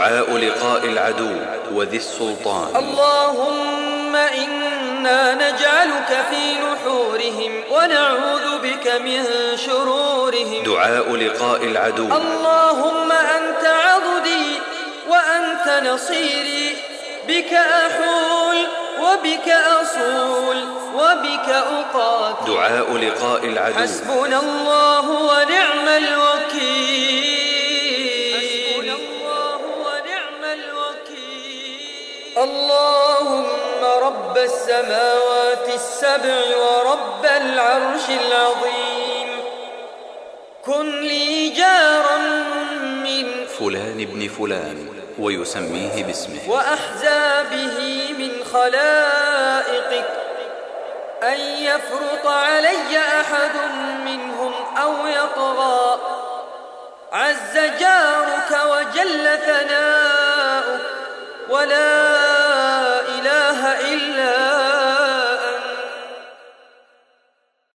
دعاء لقاء العدو وذي السلطان. اللهم إنا نجعلك في نحورهم ونعوذ بك من شرورهم. دعاء لقاء العدو. اللهم أنت عضدي وأنت نصيري. بك أحول وبك أصول وبك أقاتل. دعاء لقاء العدو. حسبنا الله ونعم اللهم رب السماوات السبع ورب العرش العظيم. كن لي جارا من فلان ابن فلان ويسميه باسمه. وأحزابه من خلائقك أن يفرط علي أحد منهم أو يطغى. عز جارك وجل ثناؤك ولا